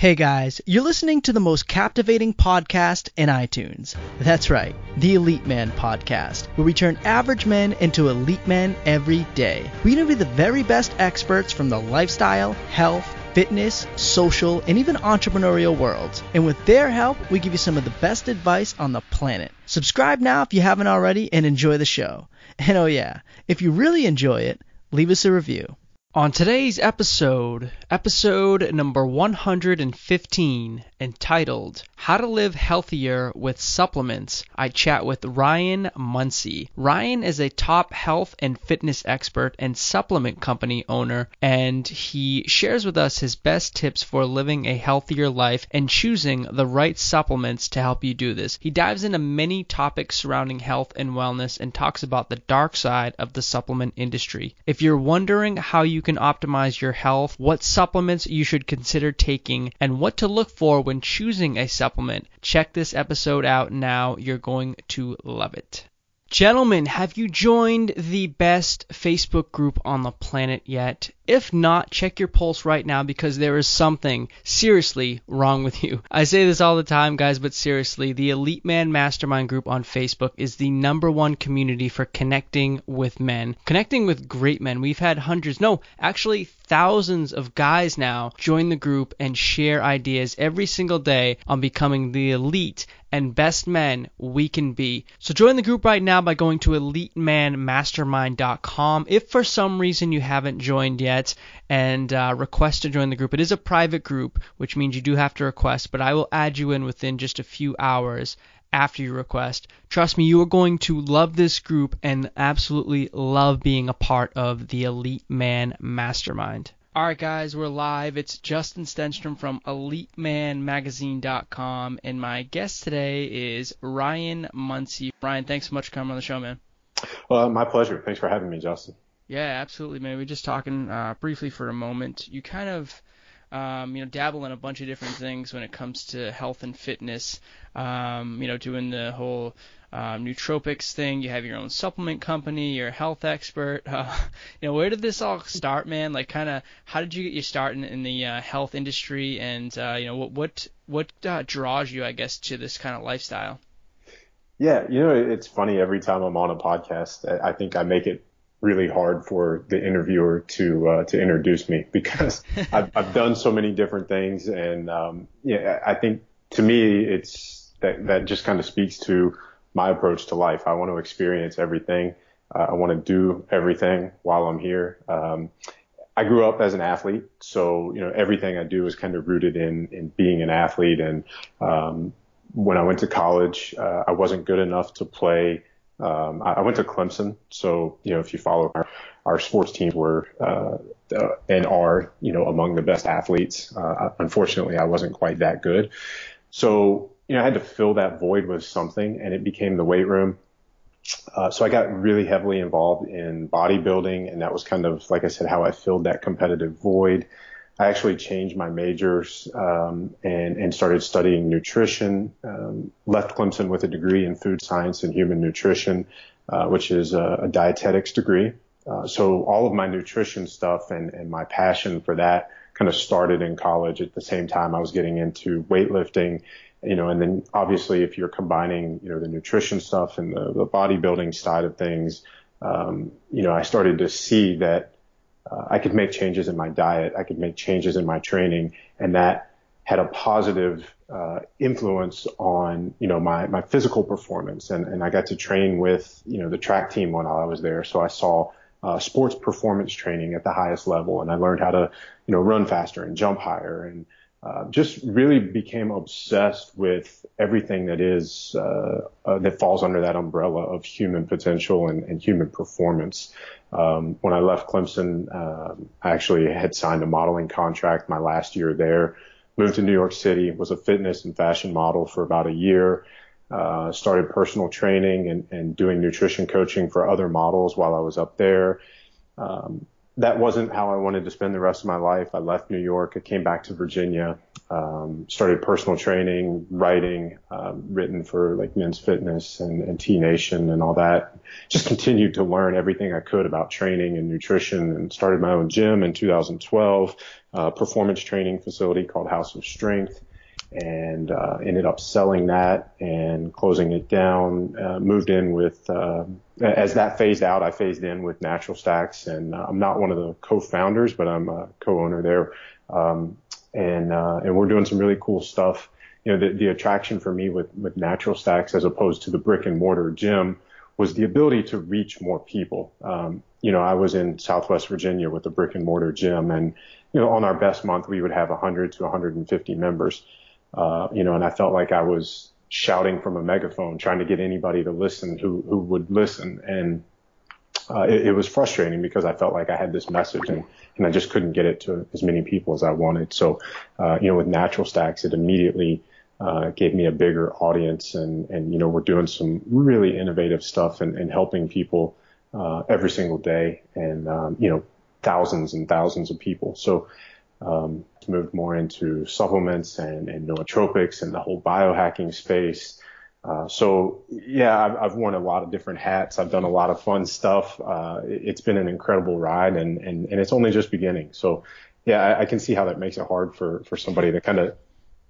Hey guys, you're listening to the most captivating podcast in iTunes. That's right, the Elite Man Podcast, where we turn average men into elite men every day. We interview the very best experts from the lifestyle, health, fitness, social, and even entrepreneurial worlds. And with their help, we give you some of the best advice on the planet. Subscribe now if you haven't already and enjoy the show. And oh yeah, if you really enjoy it, leave us a review. On today's episode, episode number 115, entitled How to Live Healthier with Supplements, I chat with Ryan Munsey. Ryan is a top health and fitness expert and supplement company owner, and he shares with us his best tips for living a healthier life and choosing the right supplements to help you do this. He dives into many topics surrounding health and wellness and talks about the dark side of the supplement industry. If you're wondering how you can optimize your health, what supplements you should consider taking, and what to look for when choosing a supplement, check this episode out now. You're going to love it. Gentlemen, have you joined the best Facebook group on the planet yet? If not, check your pulse right now because there is something seriously wrong with you. I say this all the time, guys, but seriously, the Elite Man Mastermind group on Facebook is the number one community for connecting with men, connecting with great men. We've had hundreds, no, actually thousands of guys now join the group and share ideas every single day on becoming the elite and best men we can be. So join the group right now by going to elitemanmastermind.com. If for some reason you haven't joined yet, and uh, request to join the group. It is a private group, which means you do have to request, but I will add you in within just a few hours after you request. Trust me, you are going to love this group and absolutely love being a part of the Elite Man Mastermind. Alright, guys, we're live. It's Justin Stenstrom from EliteManMagazine.com, and my guest today is Ryan Munsey. Ryan, thanks so much for coming on the show, man. Well, my pleasure. Thanks for having me, Justin. Yeah, absolutely, man. We are just talking uh, briefly for a moment. You kind of, um, you know, dabble in a bunch of different things when it comes to health and fitness. Um, you know, doing the whole um, nootropics thing. You have your own supplement company. You're a health expert. Uh, you know, where did this all start, man? Like, kind of, how did you get your start in, in the uh, health industry? And uh, you know, what what what uh, draws you, I guess, to this kind of lifestyle? Yeah, you know, it's funny. Every time I'm on a podcast, I think I make it really hard for the interviewer to uh, to introduce me because I've, I've done so many different things, and um, yeah, I think to me it's that that just kind of speaks to my approach to life. I want to experience everything. Uh, I want to do everything while I'm here. Um, I grew up as an athlete, so you know everything I do is kind of rooted in in being an athlete. And um, when I went to college, uh, I wasn't good enough to play um, I, went to Clemson, so you know if you follow our, our sports teams were uh, uh, and are you know among the best athletes. Uh, unfortunately, I wasn't quite that good, so you know I had to fill that void with something, and it became the weight room. Uh, so I got really heavily involved in bodybuilding, and that was kind of like I said how I filled that competitive void. I actually changed my majors um, and and started studying nutrition. Um, left Clemson with a degree in food science and human nutrition, uh, which is a, a dietetics degree. Uh, so all of my nutrition stuff and and my passion for that kind of started in college. At the same time, I was getting into weightlifting. You know, and then obviously if you're combining, you know, the nutrition stuff and the, the bodybuilding side of things, um, you know, I started to see that uh, I could make changes in my diet, I could make changes in my training, and that had a positive uh, influence on you know my my physical performance. And and I got to train with you know the track team while I was there, so I saw. Uh, sports performance training at the highest level, and I learned how to, you know, run faster and jump higher, and uh, just really became obsessed with everything that is uh, uh, that falls under that umbrella of human potential and, and human performance. Um, when I left Clemson, um, I actually had signed a modeling contract my last year there. Moved to New York City, was a fitness and fashion model for about a year. Uh, started personal training and, and doing nutrition coaching for other models while I was up there. Um, that wasn't how I wanted to spend the rest of my life. I left New York. I came back to Virginia. um, started personal training, writing, um, written for like Men's Fitness and, and T Nation and all that. Just continued to learn everything I could about training and nutrition and started my own gym in 2012, uh, performance training facility called House of Strength and uh, ended up selling that and closing it down. Uh, moved in with uh, as that phased out, I phased in with Natural Stacks, and uh, I'm not one of the co-founders, but I'm a co-owner there. Um, and uh, and we're doing some really cool stuff. You know, the, the attraction for me with with Natural Stacks as opposed to the brick and mortar gym was the ability to reach more people. Um, you know, I was in Southwest Virginia with a brick and mortar gym, and you know, on our best month, we would have 100 to 150 members. Uh, you know, and I felt like I was shouting from a megaphone, trying to get anybody to listen who who would listen, and uh, it, it was frustrating because I felt like I had this message and and I just couldn't get it to as many people as I wanted. So, uh, you know, with Natural Stacks, it immediately uh, gave me a bigger audience, and and you know, we're doing some really innovative stuff and, and helping people uh, every single day, and um, you know, thousands and thousands of people. So um, moved more into supplements and, and nootropics and the whole biohacking space. Uh, so yeah, I've, I've, worn a lot of different hats. I've done a lot of fun stuff. Uh, it's been an incredible ride and, and, and it's only just beginning. So yeah, I, I can see how that makes it hard for, for somebody to kind of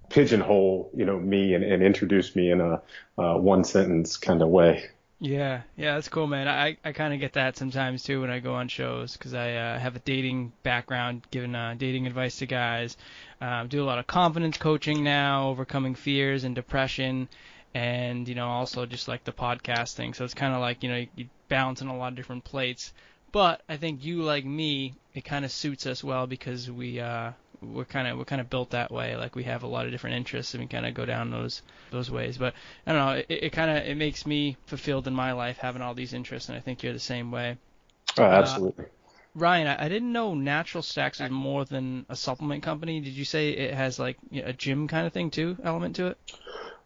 pigeonhole, you know, me and, and introduce me in a uh, one sentence kind of way. Yeah, yeah, that's cool, man. I I kind of get that sometimes too when I go on shows because I uh, have a dating background, giving uh, dating advice to guys. Um, do a lot of confidence coaching now, overcoming fears and depression, and you know also just like the podcasting. So it's kind of like you know you, you balance on a lot of different plates. But I think you like me, it kind of suits us well because we uh, we're kind of we're kind of built that way. Like we have a lot of different interests, and we kind of go down those those ways. But I don't know. It, it kind of it makes me fulfilled in my life having all these interests, and I think you're the same way. Oh, absolutely. Uh, Ryan, I, I didn't know Natural Stacks is more than a supplement company. Did you say it has like a gym kind of thing too, element to it?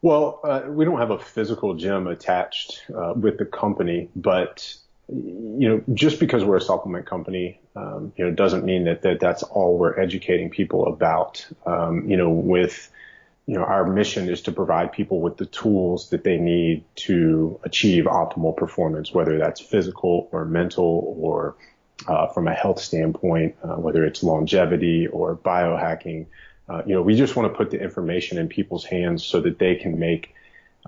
Well, uh, we don't have a physical gym attached uh, with the company, but you know, just because we're a supplement company, um, you know, doesn't mean that, that that's all we're educating people about. Um, you know, with, you know, our mission is to provide people with the tools that they need to achieve optimal performance, whether that's physical or mental or uh, from a health standpoint, uh, whether it's longevity or biohacking. Uh, you know, we just want to put the information in people's hands so that they can make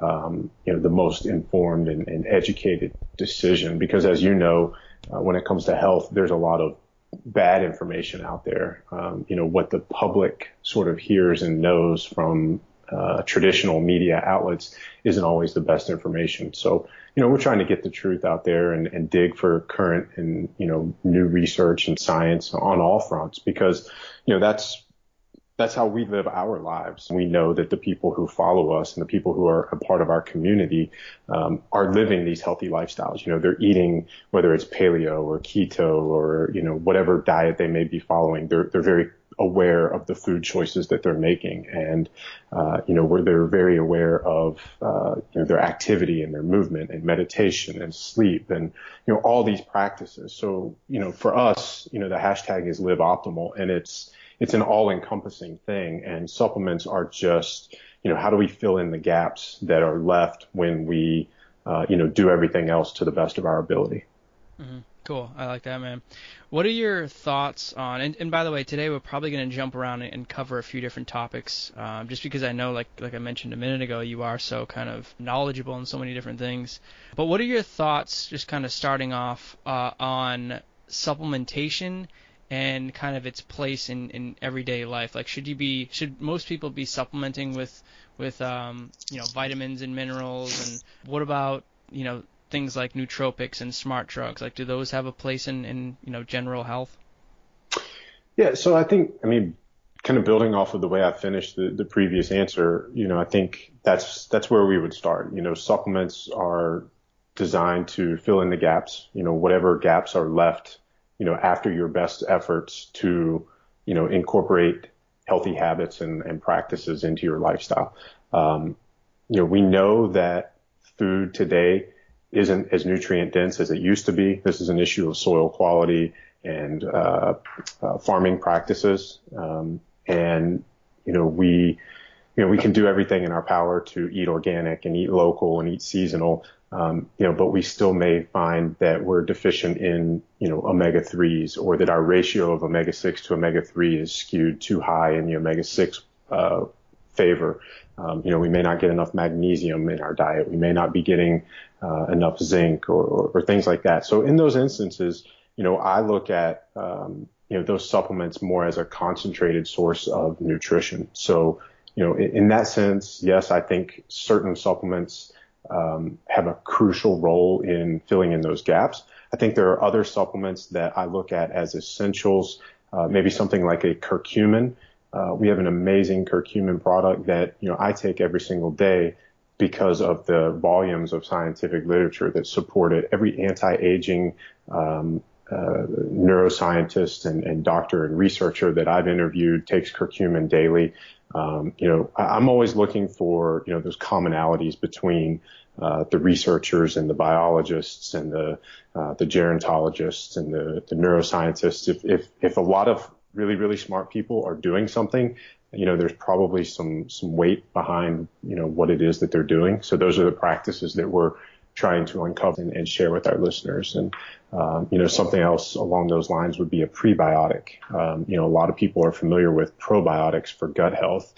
um, you know, the most informed and, and, educated decision. Because as you know, uh, when it comes to health, there's a lot of bad information out there. Um, you know, what the public sort of hears and knows from uh, traditional media outlets isn't always the best information. So, you know, we're trying to get the truth out there and, and dig for current and, you know, new research and science on all fronts because, you know, that's that's how we live our lives. We know that the people who follow us and the people who are a part of our community um, are living these healthy lifestyles. You know, they're eating whether it's paleo or keto or you know whatever diet they may be following. They're they're very aware of the food choices that they're making, and uh, you know where they're very aware of uh, you know, their activity and their movement and meditation and sleep and you know all these practices. So you know for us, you know the hashtag is live optimal, and it's it's an all encompassing thing and supplements are just, you know, how do we fill in the gaps that are left when we, uh, you know, do everything else to the best of our ability. Mm-hmm. Cool. I like that, man. What are your thoughts on? And, and by the way, today we're probably going to jump around and cover a few different topics, um, just because I know, like like I mentioned a minute ago, you are so kind of knowledgeable in so many different things. But what are your thoughts, just kind of starting off, uh, on supplementation and kind of its place in, in everyday life. Like, should you be should most people be supplementing with with um, you know vitamins and minerals, and what about you know things like nootropics and smart drugs? Like, do those have a place in in you know general health? Yeah, so I think I mean kind of building off of the way I finished the, the previous answer, you know, I think that's that's where we would start. You know, supplements are designed to fill in the gaps, you know, whatever gaps are left you know, after your best efforts to, you know, incorporate healthy habits and, and practices into your lifestyle. Um, you know, we know that food today isn't as nutrient dense as it used to be. This is an issue of soil quality and uh, uh, farming practices. Um, and you know, we, you know, we can do everything in our power to eat organic and eat local and eat seasonal. Um, you know, but we still may find that we're deficient in, you know, omega threes or that our ratio of omega six to omega three is skewed too high in the omega six, uh, favor. Um, you know, we may not get enough magnesium in our diet. We may not be getting uh, enough zinc or, or, or, things like that. So in those instances, you know, I look at, um, you know, those supplements more as a concentrated source of nutrition. So, you know, in, in that sense, yes, I think certain supplements um, have a crucial role in filling in those gaps. I think there are other supplements that I look at as essentials, uh, maybe something like a curcumin. Uh, we have an amazing curcumin product that you know I take every single day because of the volumes of scientific literature that support it. Every anti-aging um, uh, neuroscientist and, and, doctor and researcher that I've interviewed takes curcumin daily. Um, you know, I, am always looking for you know those commonalities between uh, the researchers and the biologists and the uh, the gerontologists and the, the neuroscientists. If, if if a lot of really really smart people are doing something, you know, there's probably some some weight behind you know what it is that they're doing. So those are the practices that we're trying to uncover and, and share with our listeners. And, um, you know, something else along those lines would be a prebiotic. Um, you know, a lot of people are familiar with probiotics for gut health,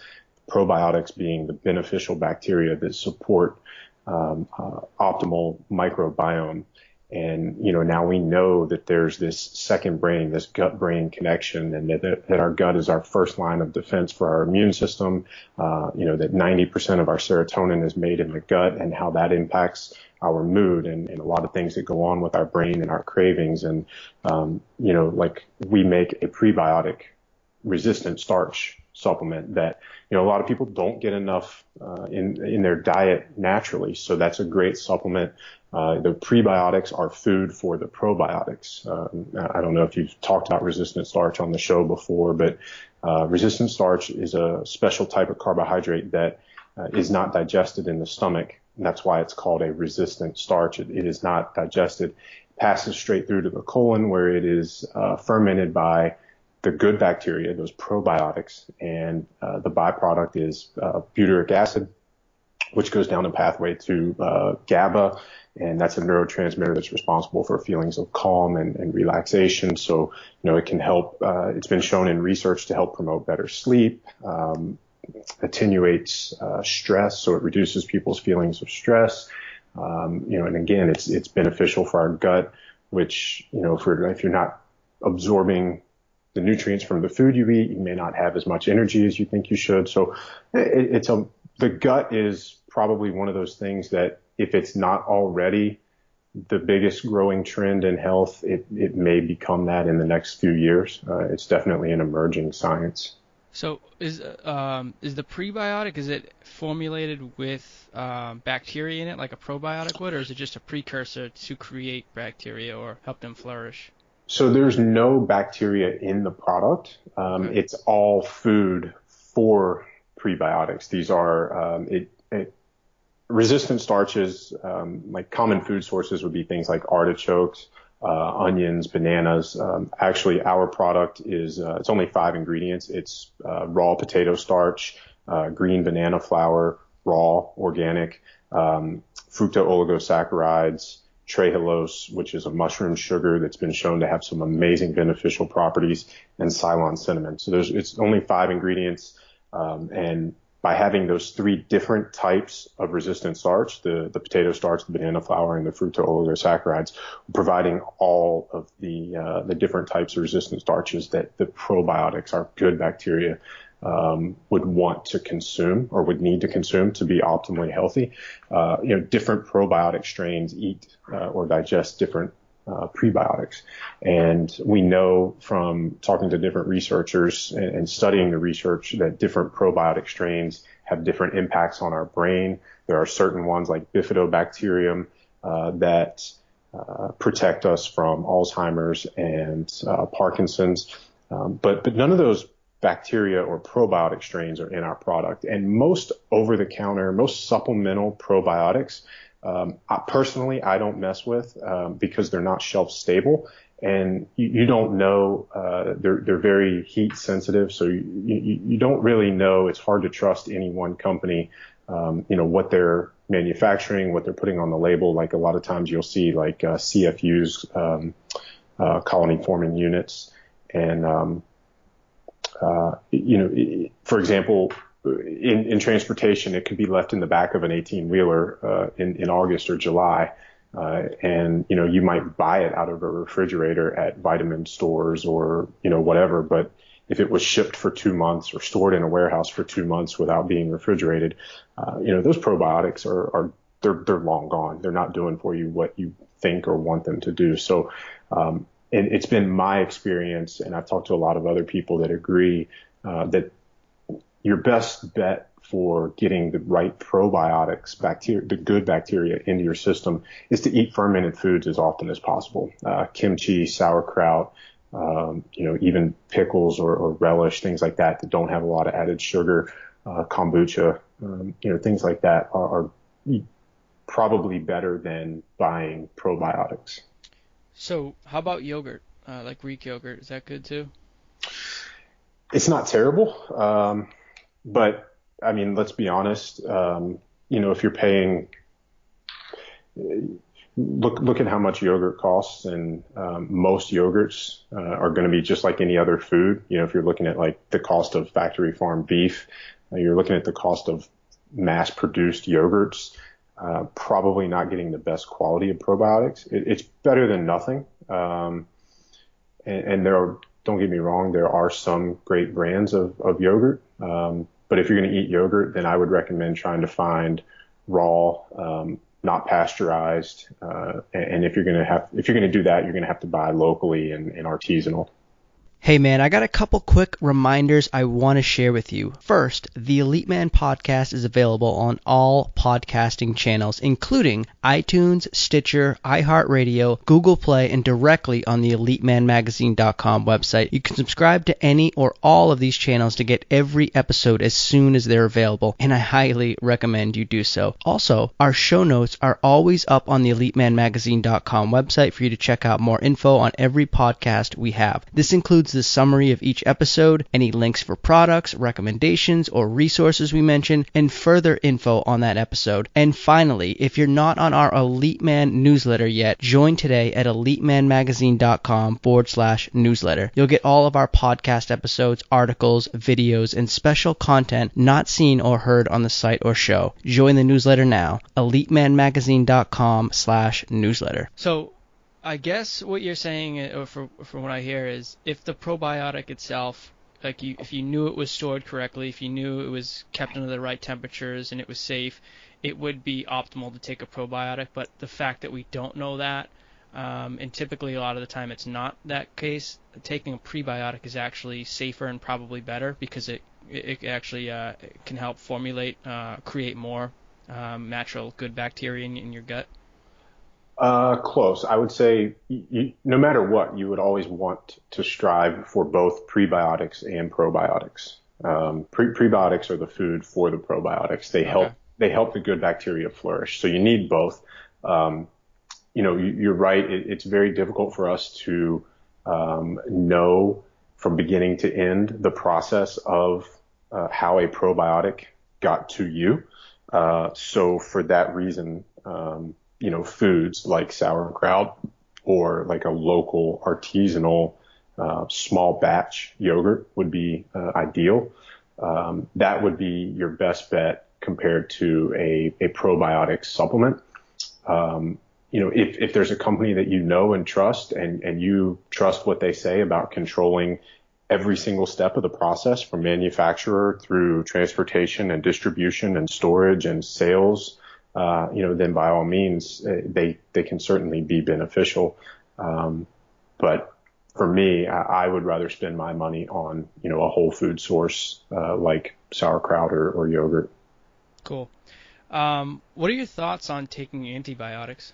probiotics being the beneficial bacteria that support um, uh, optimal microbiome. And, you know, now we know that there's this second brain, this gut brain connection and that, that our gut is our first line of defense for our immune system. Uh, you know, that 90% of our serotonin is made in the gut and how that impacts our mood and, and a lot of things that go on with our brain and our cravings. And, um, you know, like we make a prebiotic resistant starch supplement that, you know, a lot of people don't get enough, uh, in, in their diet naturally. So that's a great supplement. Uh, the prebiotics are food for the probiotics. Um, I don't know if you've talked about resistant starch on the show before, but, uh, resistant starch is a special type of carbohydrate that uh, is not digested in the stomach and that's why it's called a resistant starch. It, it is not digested, it passes straight through to the colon where it is uh, fermented by the good bacteria, those probiotics, and uh, the byproduct is uh, butyric acid, which goes down the pathway to uh, GABA, and that's a neurotransmitter that's responsible for feelings of calm and, and relaxation. So, you know, it can help. Uh, it's been shown in research to help promote better sleep, um, attenuates uh, stress, so it reduces people's feelings of stress. Um, you know, and again, it's it's beneficial for our gut, which you know, for if you're not absorbing the nutrients from the food you eat, you may not have as much energy as you think you should. So it, it's a the gut is probably one of those things that if it's not already the biggest growing trend in health, it, it may become that in the next few years. Uh, it's definitely an emerging science. So is um, is the prebiotic is it formulated with um, bacteria in it like a probiotic would, or is it just a precursor to create bacteria or help them flourish? So there's no bacteria in the product. Um, okay. It's all food for prebiotics. These are um, it, it, resistant starches, um, like common food sources would be things like artichokes, uh, onions, bananas. Um, actually, our product is uh, it's only five ingredients. It's uh, raw potato starch, uh, green banana flour, raw organic, um, fructooligosaccharides, trehalose, which is a mushroom sugar that's been shown to have some amazing beneficial properties, and Ceylon cinnamon. So there's it's only five ingredients, um, and by having those three different types of resistant starch, the, the potato starch, the banana flour, and the fructooligosaccharides, providing all of the, uh, the different types of resistant starches that the probiotics, our good bacteria, um, would want to consume or would need to consume to be optimally healthy. Uh, you know, different probiotic strains eat uh, or digest different uh, prebiotics. And we know from talking to different researchers and, and, studying the research that different probiotic strains have different impacts on our brain. There are certain ones like bifidobacterium uh, that uh, protect us from Alzheimer's and uh, Parkinson's. Um, but but none of those bacteria or probiotic strains are in our product. And most over the counter, most supplemental probiotics um, I, personally, I don't mess with um, because they're not shelf stable and you, you don't know. Uh, they're they're very heat sensitive, so you, you you don't really know. It's hard to trust any one company. Um, you know what they're manufacturing, what they're putting on the label. Like a lot of times, you'll see like uh, CFUs, um, uh, colony forming units, and um, uh, you know, for example, in, in transportation, it could be left in the back of an 18 wheeler uh, in, in August or July. Uh, and you know you might buy it out of a refrigerator at vitamin stores or you know whatever but if it was shipped for two months or stored in a warehouse for two months without being refrigerated uh, you know those probiotics are, are they're they're long gone they're not doing for you what you think or want them to do so um, and it's been my experience and I've talked to a lot of other people that agree uh, that your best bet for getting the right probiotics, bacteria, the good bacteria into your system is to eat fermented foods as often as possible. Uh, kimchi, sauerkraut, um, you know, even pickles or, or, relish, things like that that don't have a lot of added sugar, uh, kombucha, um, you know, things like that are, are probably better than buying probiotics. So, how about yogurt, uh, like Greek yogurt? Is that good too? It's not terrible, um, but I mean, let's be honest. Um, you know, if you're paying, look look at how much yogurt costs, and um, most yogurts uh, are going to be just like any other food. You know, if you're looking at like the cost of factory farm beef, uh, you're looking at the cost of mass produced yogurts. Uh, probably not getting the best quality of probiotics. It, it's better than nothing. Um, and, and, there are, don't get me wrong, there are some great brands of, of yogurt. Um, but if you're going to eat yogurt, then I would recommend trying to find raw, um, not pasteurized. Uh, and if you're going to have, if you're going to do that, you're going to have to buy locally and, and artisanal. Hey man, I got a couple quick reminders I want to share with you. First, the Elite Man podcast is available on all podcasting channels, including iTunes, Stitcher, iHeartRadio, Google Play, and directly on the EliteManMagazine.com website. You can subscribe to any or all of these channels to get every episode as soon as they're available, and I highly recommend you do so. Also, our show notes are always up on the EliteManMagazine.com website for you to check out more info on every podcast we have. This includes includes the summary of each episode, any links for products, recommendations, or resources we mention, and further info on that episode. And finally, if you're not on our Elite Man newsletter yet, join today at elitemanmagazine.com forward slash newsletter. You'll get all of our podcast episodes, articles, videos, and special content not seen or heard on the site or show. Join the newsletter now, elitemanmagazine.com slash newsletter. So I guess what you're saying, uh, or from from what I hear, is if the probiotic itself, like you, if you knew it was stored correctly, if you knew it was kept under the right temperatures and it was safe, it would be optimal to take a probiotic. But the fact that we don't know that, um, and typically a lot of the time it's not that case, taking a prebiotic is actually safer and probably better because it it, actually uh, can help formulate, uh, create more um, natural good bacteria in, in your gut. Uh, close. I would say you, no matter what, you would always want to strive for both prebiotics and probiotics. Um, pre- prebiotics are the food for the probiotics. They okay. help they help the good bacteria flourish. So you need both. Um, you know, you, are right. It, it's very difficult for us to um, know from beginning to end the process of uh, how a probiotic got to you. Uh, so for that reason, um, you know, foods like sauerkraut or like a local artisanal uh, small batch yogurt would be uh, ideal. Um, that would be your best bet compared to a, a probiotic supplement. Um, you know, if, if there's a company that you know and trust and, and you trust what they say about controlling every single step of the process from manufacturer through transportation and distribution and storage and sales, uh, you know, then by all means, uh, they, they can certainly be beneficial. Um, but for me, I, I, would rather spend my money on, you know, a whole food source, uh, like sauerkraut or, or yogurt. Cool. Um, what are your thoughts on taking antibiotics?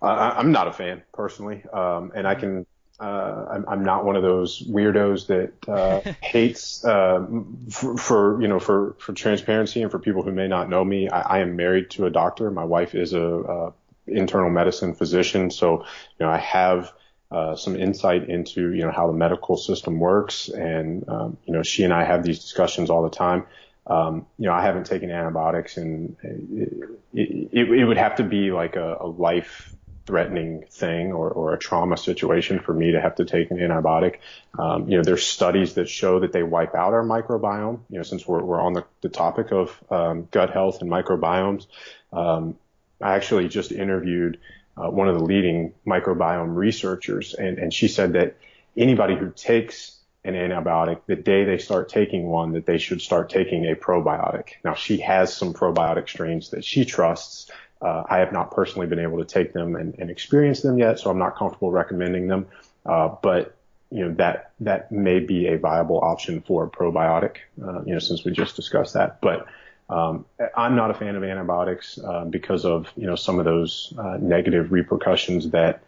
Uh, I'm not a fan personally, um, and I can uh, I'm, I'm, not one of those weirdos that uh, hates uh, for, for, you know for for transparency and for people who may not know me. I, I am married to a doctor. My wife is a, internal medicine physician, so you know I have uh, some insight into you know how the medical system works, and um, you know she and I have these discussions all the time. Um, you know, I haven't taken antibiotics, and it, it, it would have to be like a, a life threatening thing or, or a trauma situation for me to have to take an antibiotic. Um, you know, there's studies that show that they wipe out our microbiome. You know, since we're, we're on the, the topic of um, gut health and microbiomes, um, I actually just interviewed uh, one of the leading microbiome researchers, and, and she said that anybody who takes an antibiotic, the day they start taking one, that they should start taking a probiotic. Now, she has some probiotic strains that she trusts. Uh, I have not personally been able to take them and, and experience them yet, so I'm not comfortable recommending them. Uh, but you know that that may be a viable option for a probiotic. Uh, you know, since we just discussed that, but um, I'm not a fan of antibiotics uh, because of you know some of those uh, negative repercussions that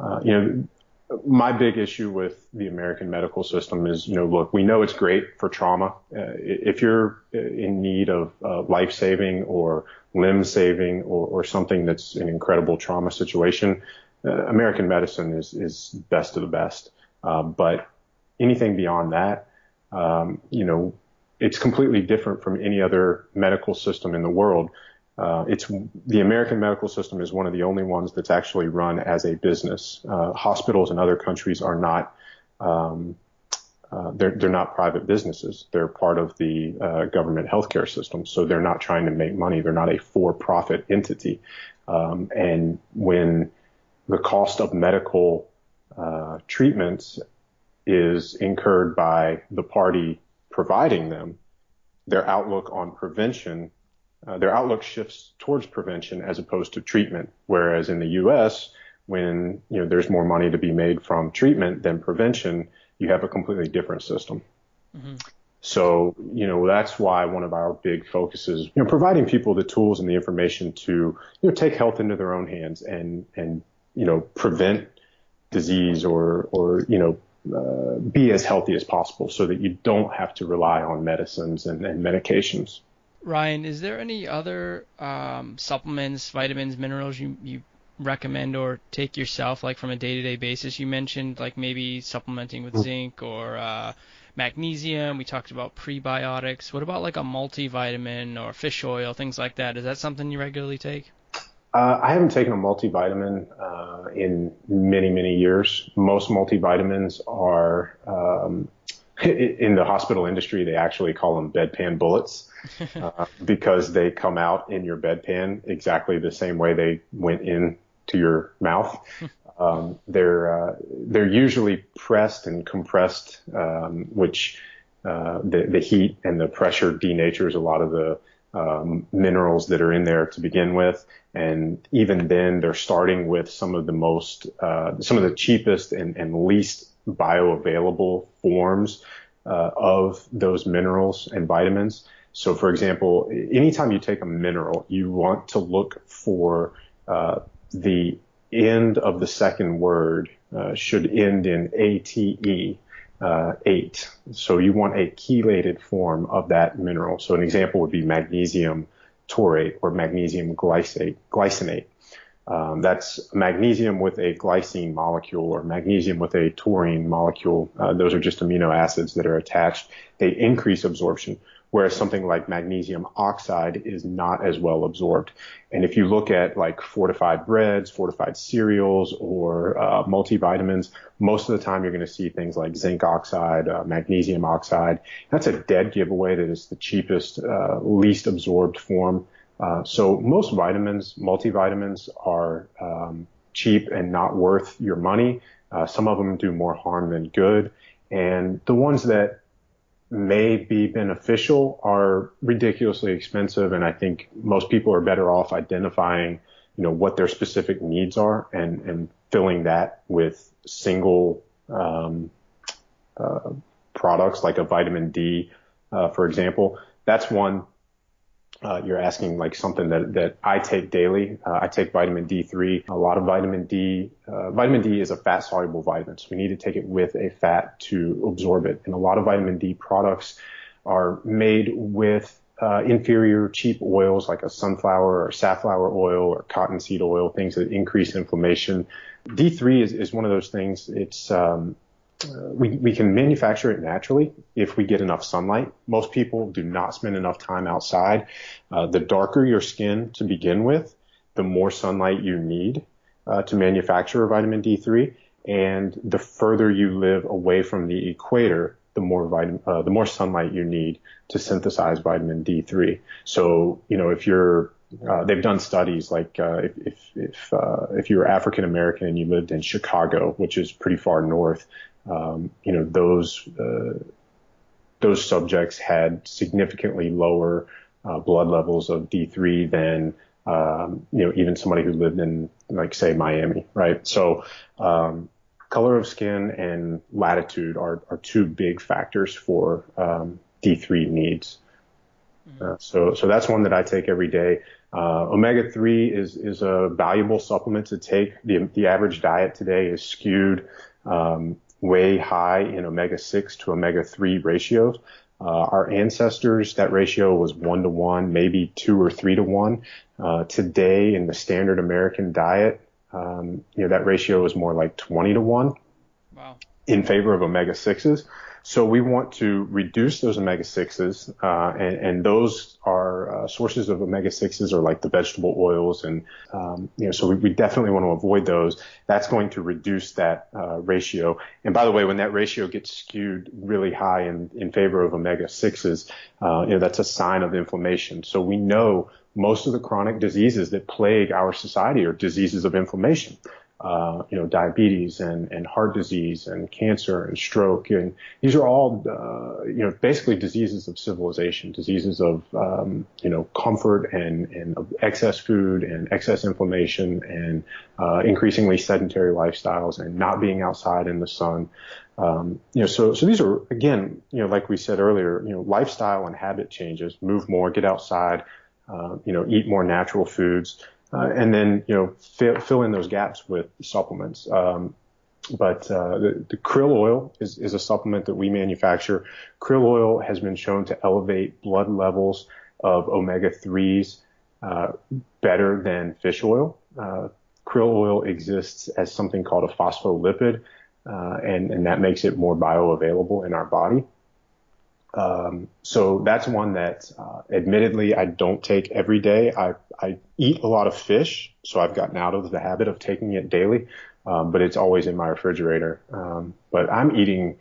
uh, you know. My big issue with the American medical system is, you know, look, we know it's great for trauma. Uh, if you're in need of uh, life saving or limb saving or, or, something that's an incredible trauma situation, uh, American medicine is, is best of the best. but anything beyond that, um, you know, it's completely different from any other medical system in the world. Uh, it's the American medical system is one of the only ones that's actually run as a business. Uh, hospitals in other countries are not. Um, uh, they're they're not private businesses. They're part of the uh, government healthcare system, so they're not trying to make money. They're not a for-profit entity. Um, and when the cost of medical uh, treatments is incurred by the party providing them, their outlook on prevention, uh, their outlook shifts towards prevention as opposed to treatment. Whereas in the U.S., when you know there's more money to be made from treatment than prevention, you have a completely different system. Mm-hmm. So, you know, that's why one of our big focuses, you know, providing people the tools and the information to, you know, take health into their own hands and, and, you know, prevent disease or, or, you know, uh, be as healthy as possible so that you don't have to rely on medicines and, and medications. Ryan, is there any other um, supplements, vitamins, minerals you, you recommend or take yourself, like from a day-to-day basis? You mentioned like maybe supplementing with mm-hmm. zinc or uh, magnesium. We talked about prebiotics. What about like a multivitamin or fish oil, things like that? Is that something you regularly take? Uh, I haven't taken a multivitamin uh, in many, many years. Most multivitamins are um, in the hospital industry. They actually call them bedpan bullets uh, because they come out in your bedpan exactly the same way they went in to your mouth. Um, they're uh, they're usually pressed and compressed, um, which uh, the the heat and the pressure denatures a lot of the um, minerals that are in there to begin with. And even then, they're starting with some of the most, uh, some of the cheapest and, and least bioavailable forms uh, of those minerals and vitamins. So, for example, anytime you take a mineral, you want to look for uh, the end of the second word uh, should end in ATE uh, 8. So you want a chelated form of that mineral. So an example would be magnesium taurate or magnesium glycate, glycinate. Um, that's magnesium with a glycine molecule or magnesium with a taurine molecule. Uh, those are just amino acids that are attached. They increase absorption whereas something like magnesium oxide is not as well absorbed. And if you look at like fortified breads, fortified cereals, or uh, multivitamins, most of the time you're going to see things like zinc oxide, uh, magnesium oxide. That's a dead giveaway that is the cheapest, uh, least absorbed form. Uh, so most vitamins, multivitamins, are um, cheap and not worth your money. Uh, some of them do more harm than good. And the ones that may be beneficial are ridiculously expensive. And I think most people are better off identifying, you know, what their specific needs are and, and filling that with single, um, uh, products like a vitamin D, uh, for example. That's one uh, you're asking like something that, that I take daily. Uh, I take vitamin D3, a lot of vitamin D. Uh, vitamin D is a fat soluble vitamin, so we need to take it with a fat to absorb it. And a lot of vitamin D products are made with uh, inferior cheap oils like a sunflower or safflower oil or cottonseed oil, things that increase inflammation. D3 is, is one of those things. It's um, uh, we, we can manufacture it naturally if we get enough sunlight. Most people do not spend enough time outside. Uh, the darker your skin to begin with, the more sunlight you need uh, to manufacture vitamin D3. And the further you live away from the equator, the more vitamin, uh, the more sunlight you need to synthesize vitamin D3. So, you know, if you're uh, they've done studies like uh, if if if, uh, if you were African American and you lived in Chicago, which is pretty far north, um, you know those uh, those subjects had significantly lower uh, blood levels of D3 than um, you know even somebody who lived in like say Miami, right? So um, color of skin and latitude are are two big factors for um, D3 needs. Mm-hmm. Uh, so so that's one that I take every day. Uh, omega 3 is is a valuable supplement to take. The the average diet today is skewed um, way high in omega 6 to omega 3 ratios. Uh, our ancestors, that ratio was one to one, maybe two or three to one. Uh, today in the standard American diet, um, you know, that ratio is more like 20 to one. Wow. In favor of omega 6s. So we want to reduce those omega 6s, uh, and, and, those are uh, sources of omega 6s are like the vegetable oils, and um, you know, so we, we, definitely want to avoid those. That's going to reduce that uh, ratio. And by the way, when that ratio gets skewed really high in, in favor of omega 6s, uh, you know, that's a sign of inflammation. So we know most of the chronic diseases that plague our society are diseases of inflammation uh, you know, diabetes and, and heart disease and cancer and stroke. And these are all, uh, you know, basically diseases of civilization, diseases of, um, you know, comfort and, and excess food and excess inflammation and, uh, increasingly sedentary lifestyles and not being outside in the sun. Um, you know, so, so these are, again, you know, like we said earlier, you know, lifestyle and habit changes, move more, get outside, uh, you know, eat more natural foods. Uh, and then you know fill, fill in those gaps with supplements. Um, but uh, the, the, krill oil is, is a supplement that we manufacture. Krill oil has been shown to elevate blood levels of omega 3s uh, better than fish oil. Uh, krill oil exists as something called a phospholipid, uh, and, and that makes it more bioavailable in our body. Um, so that's one that, uh, admittedly, I don't take every day. I, I eat a lot of fish, so I've gotten out of the habit of taking it daily, um, but it's always in my refrigerator. Um, but I'm eating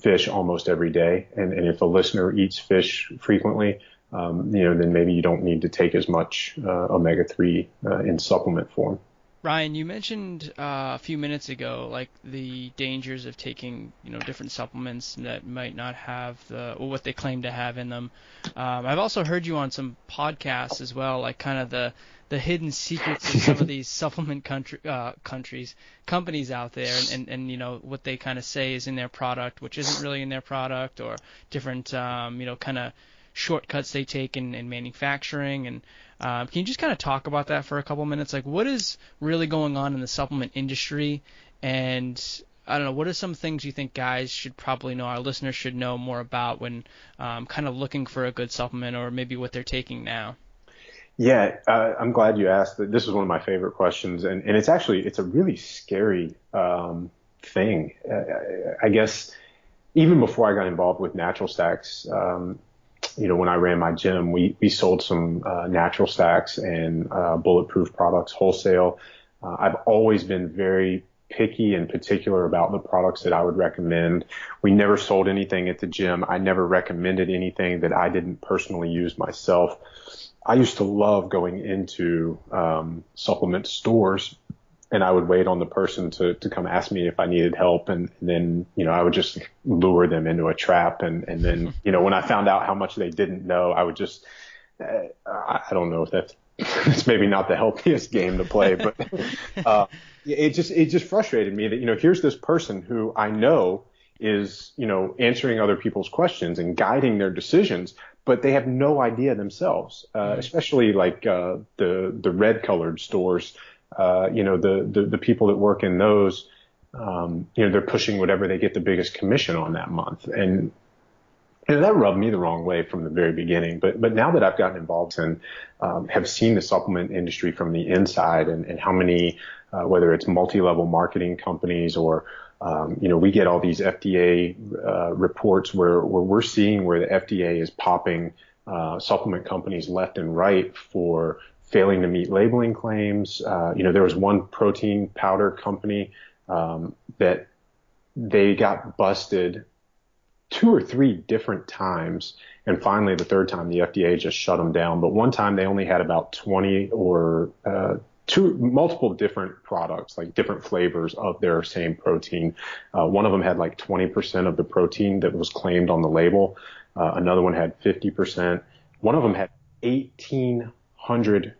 fish almost every day, and, and if a listener eats fish frequently, um, you know, then maybe you don't need to take as much uh, omega-3 uh, in supplement form. Ryan, you mentioned uh, a few minutes ago, like the dangers of taking, you know, different supplements that might not have the or what they claim to have in them. Um, I've also heard you on some podcasts as well, like kind of the the hidden secrets of some of these supplement country uh, countries companies out there, and, and and you know what they kind of say is in their product, which isn't really in their product, or different, um, you know, kind of shortcuts they take in, in manufacturing and um, can you just kind of talk about that for a couple minutes? Like, what is really going on in the supplement industry? And I don't know, what are some things you think guys should probably know, our listeners should know more about when um, kind of looking for a good supplement or maybe what they're taking now? Yeah, uh, I'm glad you asked. This is one of my favorite questions, and, and it's actually it's a really scary um, thing. Uh, I guess even before I got involved with Natural Stacks, um, you know, when I ran my gym, we, we sold some uh, natural stacks and uh, bulletproof products wholesale. Uh, I've always been very picky and particular about the products that I would recommend. We never sold anything at the gym. I never recommended anything that I didn't personally use myself. I used to love going into um, supplement stores and I would wait on the person to, to come ask me if I needed help. And, and, then, you know, I would just lure them into a trap. And, and then, you know, when I found out how much they didn't know, I would just, uh, I don't know if that's, it's maybe not the healthiest game to play, but, uh, it just, it just frustrated me that, you know, here's this person who I know is, you know, answering other people's questions and guiding their decisions, but they have no idea themselves, uh, especially like, uh, the, the red colored stores uh, you know, the, the, the people that work in those, um, you know, they're pushing whatever they get the biggest commission on that month. And know, that rubbed me the wrong way from the very beginning. But but now that I've gotten involved and um, have seen the supplement industry from the inside and, and how many, uh, whether it's multi-level marketing companies or um, you know, we get all these FDA uh, reports where, where we're seeing where the FDA is popping uh, supplement companies left and right for failing to meet labeling claims. Uh, you know, there was one protein powder company um, that they got busted two or three different times. And finally, the third time, the FDA just shut them down. But one time, they only had about 20 or uh, two multiple different products, like different flavors of their same protein. Uh, one of them had like 20% of the protein that was claimed on the label. Uh, another one had 50%. One of them had 1800%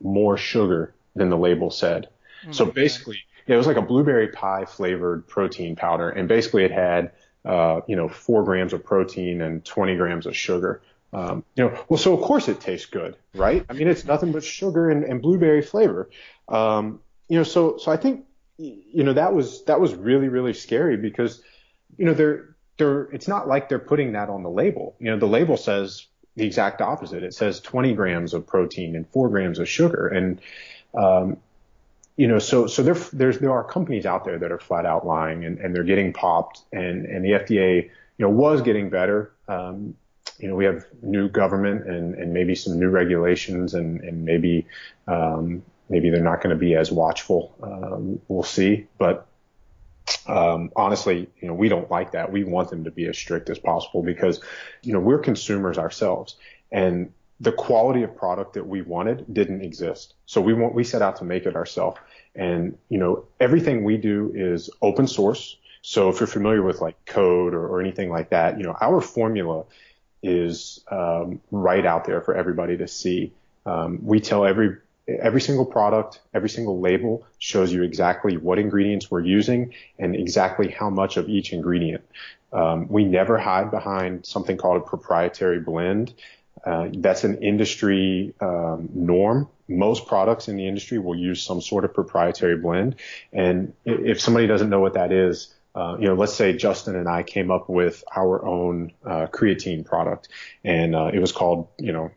more sugar than the label said. Oh so basically, it was like a blueberry pie flavored protein powder, and basically it had uh, you know, four grams of protein and 20 grams of sugar. Um, you know, well, so of course it tastes good, right? I mean, it's nothing but sugar and, and blueberry flavor. Um, you know, so so I think you know that was that was really really scary because you know they're they're it's not like they're putting that on the label. You know, the label says the exact opposite. It says 20 grams of protein and four grams of sugar, and um, you know, so so there there's there are companies out there that are flat out lying and, and they're getting popped, and and the FDA you know was getting better. Um, you know, we have new government and, and maybe some new regulations and, and maybe, um, maybe they're not going to be as watchful. Um, we'll see. But, um, honestly, you know, we don't like that. We want them to be as strict as possible because, you know, we're consumers ourselves and the quality of product that we wanted didn't exist. So we want, we set out to make it ourselves. And, you know, everything we do is open source. So if you're familiar with like code or, or anything like that, you know, our formula is um, right out there for everybody to see. Um, we tell every every single product, every single label shows you exactly what ingredients we're using and exactly how much of each ingredient. Um, we never hide behind something called a proprietary blend. Uh, that's an industry um, norm. Most products in the industry will use some sort of proprietary blend. And if somebody doesn't know what that is, uh, you know, let's say Justin and I came up with our own uh, creatine product, and uh, it was called, you know,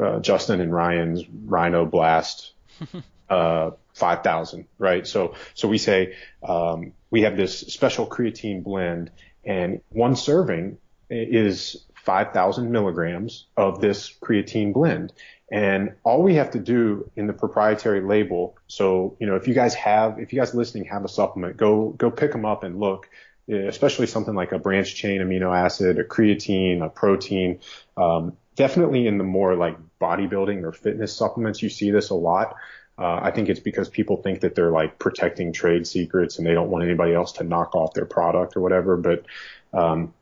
uh, Justin and Ryan's Rhino Blast uh, 5000, right? So, so we say um, we have this special creatine blend, and one serving is 5,000 milligrams of this creatine blend. And all we have to do in the proprietary label, so, you know, if you guys have, if you guys listening have a supplement, go, go pick them up and look, especially something like a branch chain amino acid, a creatine, a protein. Um, definitely in the more like bodybuilding or fitness supplements, you see this a lot. Uh, I think it's because people think that they're like protecting trade secrets and they don't want anybody else to knock off their product or whatever. But, um,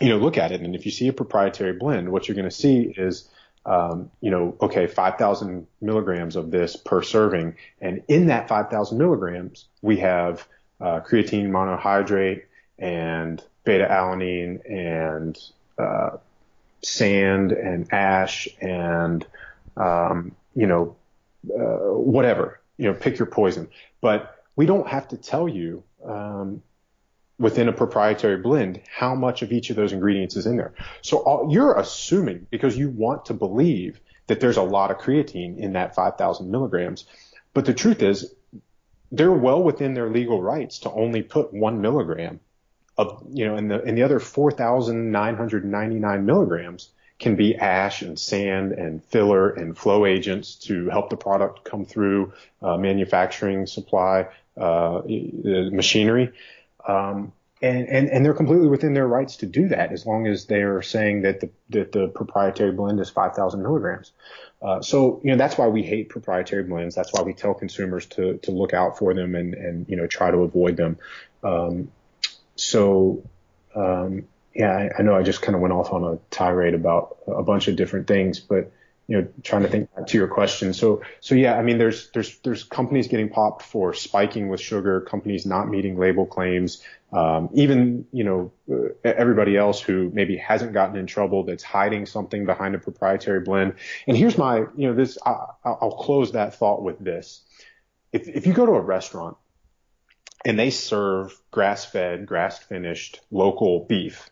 you know, look at it. And if you see a proprietary blend, what you're going to see is, um, you know, okay, 5,000 milligrams of this per serving. And in that 5,000 milligrams, we have uh, creatine monohydrate and beta alanine and uh, sand and ash and, um, you know, uh, whatever, you know, pick your poison. But we don't have to tell you um, within a proprietary blend how much of each of those ingredients is in there. So all, you're assuming because you want to believe that there's a lot of creatine in that 5,000 milligrams. But the truth is they're well within their legal rights to only put one milligram of, you know, and the, and the other 4,999 milligrams can be ash and sand and filler and flow agents to help the product come through uh, manufacturing supply uh, machinery. Um, and, and, and they're completely within their rights to do that as long as they're saying that the, that the proprietary blend is 5,000 milligrams. Uh, so, you know, that's why we hate proprietary blends. That's why we tell consumers to, to look out for them and, and, you know, try to avoid them. Um, so, um, yeah, I, I know I just kind of went off on a tirade about a bunch of different things, but, you know, trying to think back to your question. So, so yeah, I mean, there's, there's, there's companies getting popped for spiking with sugar, companies not meeting label claims, um, even, you know, everybody else who maybe hasn't gotten in trouble that's hiding something behind a proprietary blend. And here's my, you know, this, I, I'll close that thought with this. If, if you go to a restaurant and they serve grass fed, grass finished local beef,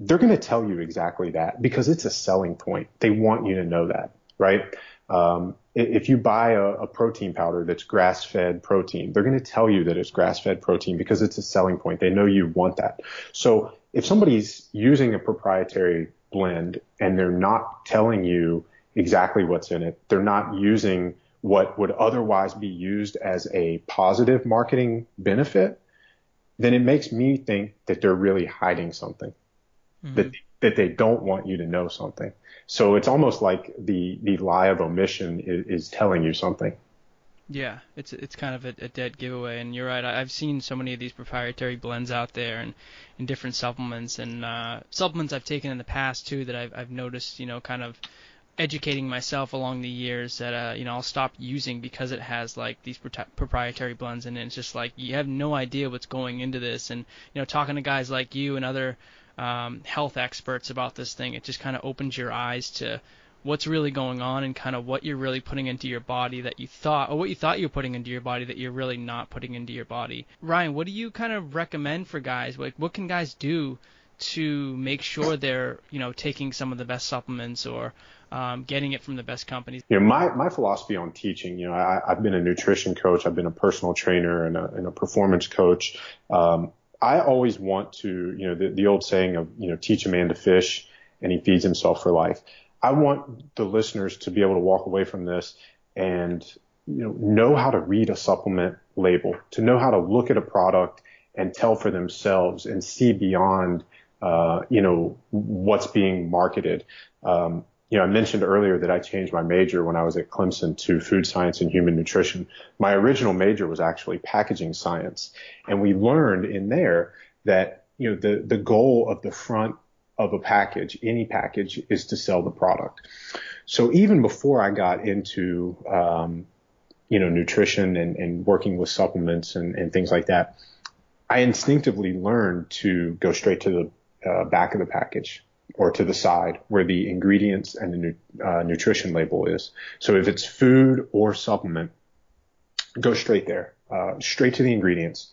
they're going to tell you exactly that because it's a selling point. They want you to know that, right? Um, if you buy a, a, protein powder that's grass-fed protein, they're going to tell you that it's grass-fed protein because it's a selling point. They know you want that. So if somebody's using a proprietary blend and they're not telling you exactly what's in it, they're not using what would otherwise be used as a positive marketing benefit, then it makes me think that they're really hiding something, mm-hmm. that that they don't want you to know something. So it's almost like the the lie of omission is, is telling you something. Yeah, it's it's kind of a, a, dead giveaway, and you're right. I've seen so many of these proprietary blends out there, and in different supplements, and uh, supplements I've taken in the past too that I've I've noticed, you know, kind of educating myself along the years that uh, you know I'll stop using because it has like these pro- proprietary blends and it's just like you have no idea what's going into this and you know talking to guys like you and other um, health experts about this thing it just kind of opens your eyes to what's really going on and kind of what you're really putting into your body that you thought or what you thought you were putting into your body that you're really not putting into your body Ryan what do you kind of recommend for guys like what can guys do to make sure they're you know taking some of the best supplements or um, getting it from the best companies. You know, my, my philosophy on teaching, you know, I, I've been a nutrition coach, I've been a personal trainer and a, and a performance coach. Um, I always want to, you know, the, the old saying of, you know, teach a man to fish and he feeds himself for life. I want the listeners to be able to walk away from this and, you know, know how to read a supplement label, to know how to look at a product and tell for themselves and see beyond, uh, you know, what's being marketed. Um, you know, I mentioned earlier that I changed my major when I was at Clemson to food science and human nutrition. My original major was actually packaging science. And we learned in there that, you know, the, the goal of the front of a package, any package, is to sell the product. So even before I got into, um, you know, nutrition and, and working with supplements and, and things like that, I instinctively learned to go straight to the uh, back of the package or to the side where the ingredients and the nu- uh, nutrition label is. So if it's food or supplement, go straight there, uh, straight to the ingredients.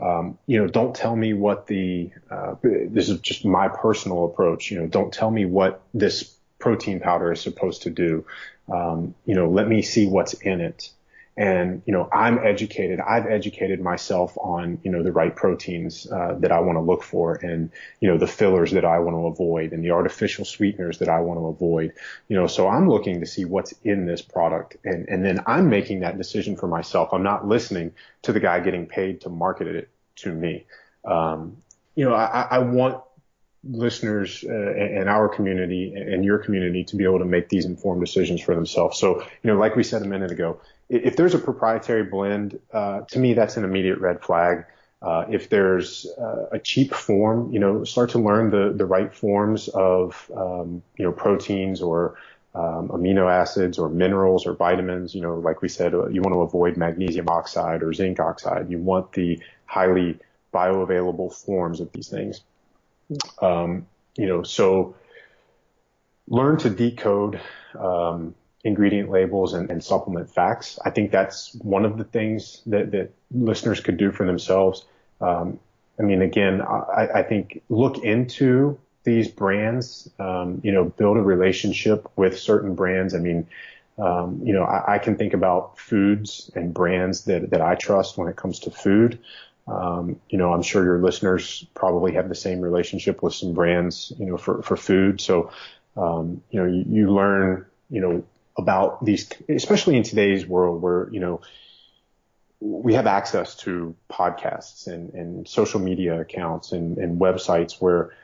Um, you know, don't tell me what the, uh, this is just my personal approach. You know, don't tell me what this protein powder is supposed to do. Um, you know, let me see what's in it and you know i'm educated i've educated myself on you know the right proteins uh, that i want to look for and you know the fillers that i want to avoid and the artificial sweeteners that i want to avoid. You know so i'm looking to see what's in this product and and then i'm making that decision for myself. I'm not listening to the guy getting paid to market it to me. Um, you know i, I want listeners uh, and our community and your community to be able to make these informed decisions for themselves. So, you know, like we said a minute ago, if there's a proprietary blend, uh, to me, that's an immediate red flag. Uh, if there's uh, a cheap form, you know, start to learn the, the right forms of, um, you know, proteins or um, amino acids or minerals or vitamins. You know, like we said, uh, you want to avoid magnesium oxide or zinc oxide. You want the highly bioavailable forms of these things. Um, you know, so learn to decode um, ingredient labels and, and, supplement facts. I think that's one of the things that, that listeners could do for themselves. Um, I mean, again, I, I, think look into these brands, um, you know, build a relationship with certain brands. I mean, um, you know, I, I, can think about foods and brands that, that I trust when it comes to food. Um, you know, I'm sure your listeners probably have the same relationship with some brands, you know, for, for food. So, um, you know, you, you learn, you know, about these, especially in today's world where, you know, we have access to podcasts and, and social media accounts and, and websites where,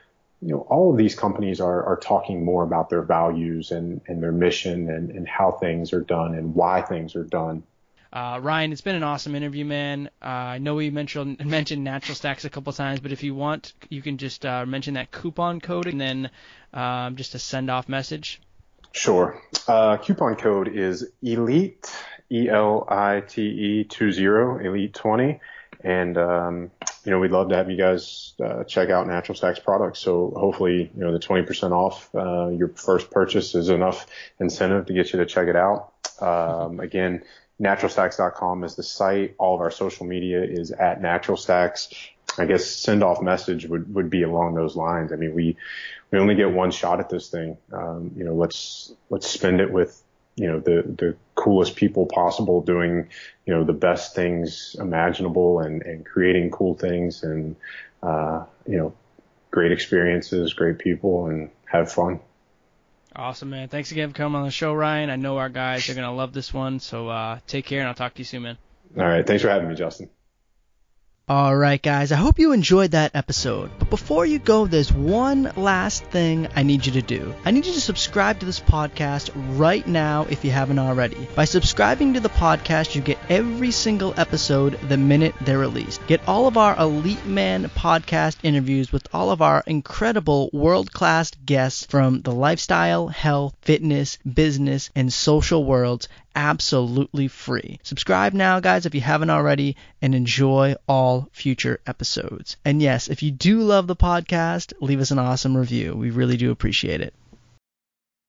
you know, all of these companies are, are talking more about their values and, and their mission and, and how things are done and why things are done. Uh, Ryan, it's been an awesome interview, man. Uh, I know we mentioned mentioned Natural Stacks a couple times, but if you want, you can just uh, mention that coupon code and then um, just a send off message. Sure. Uh, coupon code is Elite, E L I T E 20, Elite 20. And, um, you know, we'd love to have you guys uh, check out Natural Stacks products. So hopefully, you know, the 20% off uh, your first purchase is enough incentive to get you to check it out. Um, again, naturalstacks.com is the site. All of our social media is at naturalstacks. I guess send off message would, would be along those lines. I mean, we, we only get one shot at this thing. Um, you know, let's, let's spend it with, you know, the, the coolest people possible doing, you know, the best things imaginable and, and creating cool things and, uh, you know, great experiences, great people and have fun. Awesome, man. Thanks again for coming on the show, Ryan. I know our guys are going to love this one. So, uh, take care and I'll talk to you soon, man. All right. Thanks for having me, Justin. Alright, guys, I hope you enjoyed that episode. But before you go, there's one last thing I need you to do. I need you to subscribe to this podcast right now if you haven't already. By subscribing to the podcast, you get every single episode the minute they're released. Get all of our Elite Man podcast interviews with all of our incredible world class guests from the lifestyle, health, fitness, business, and social worlds absolutely free. Subscribe now, guys, if you haven't already, and enjoy all future episodes. And yes, if you do love the podcast, leave us an awesome review. We really do appreciate it.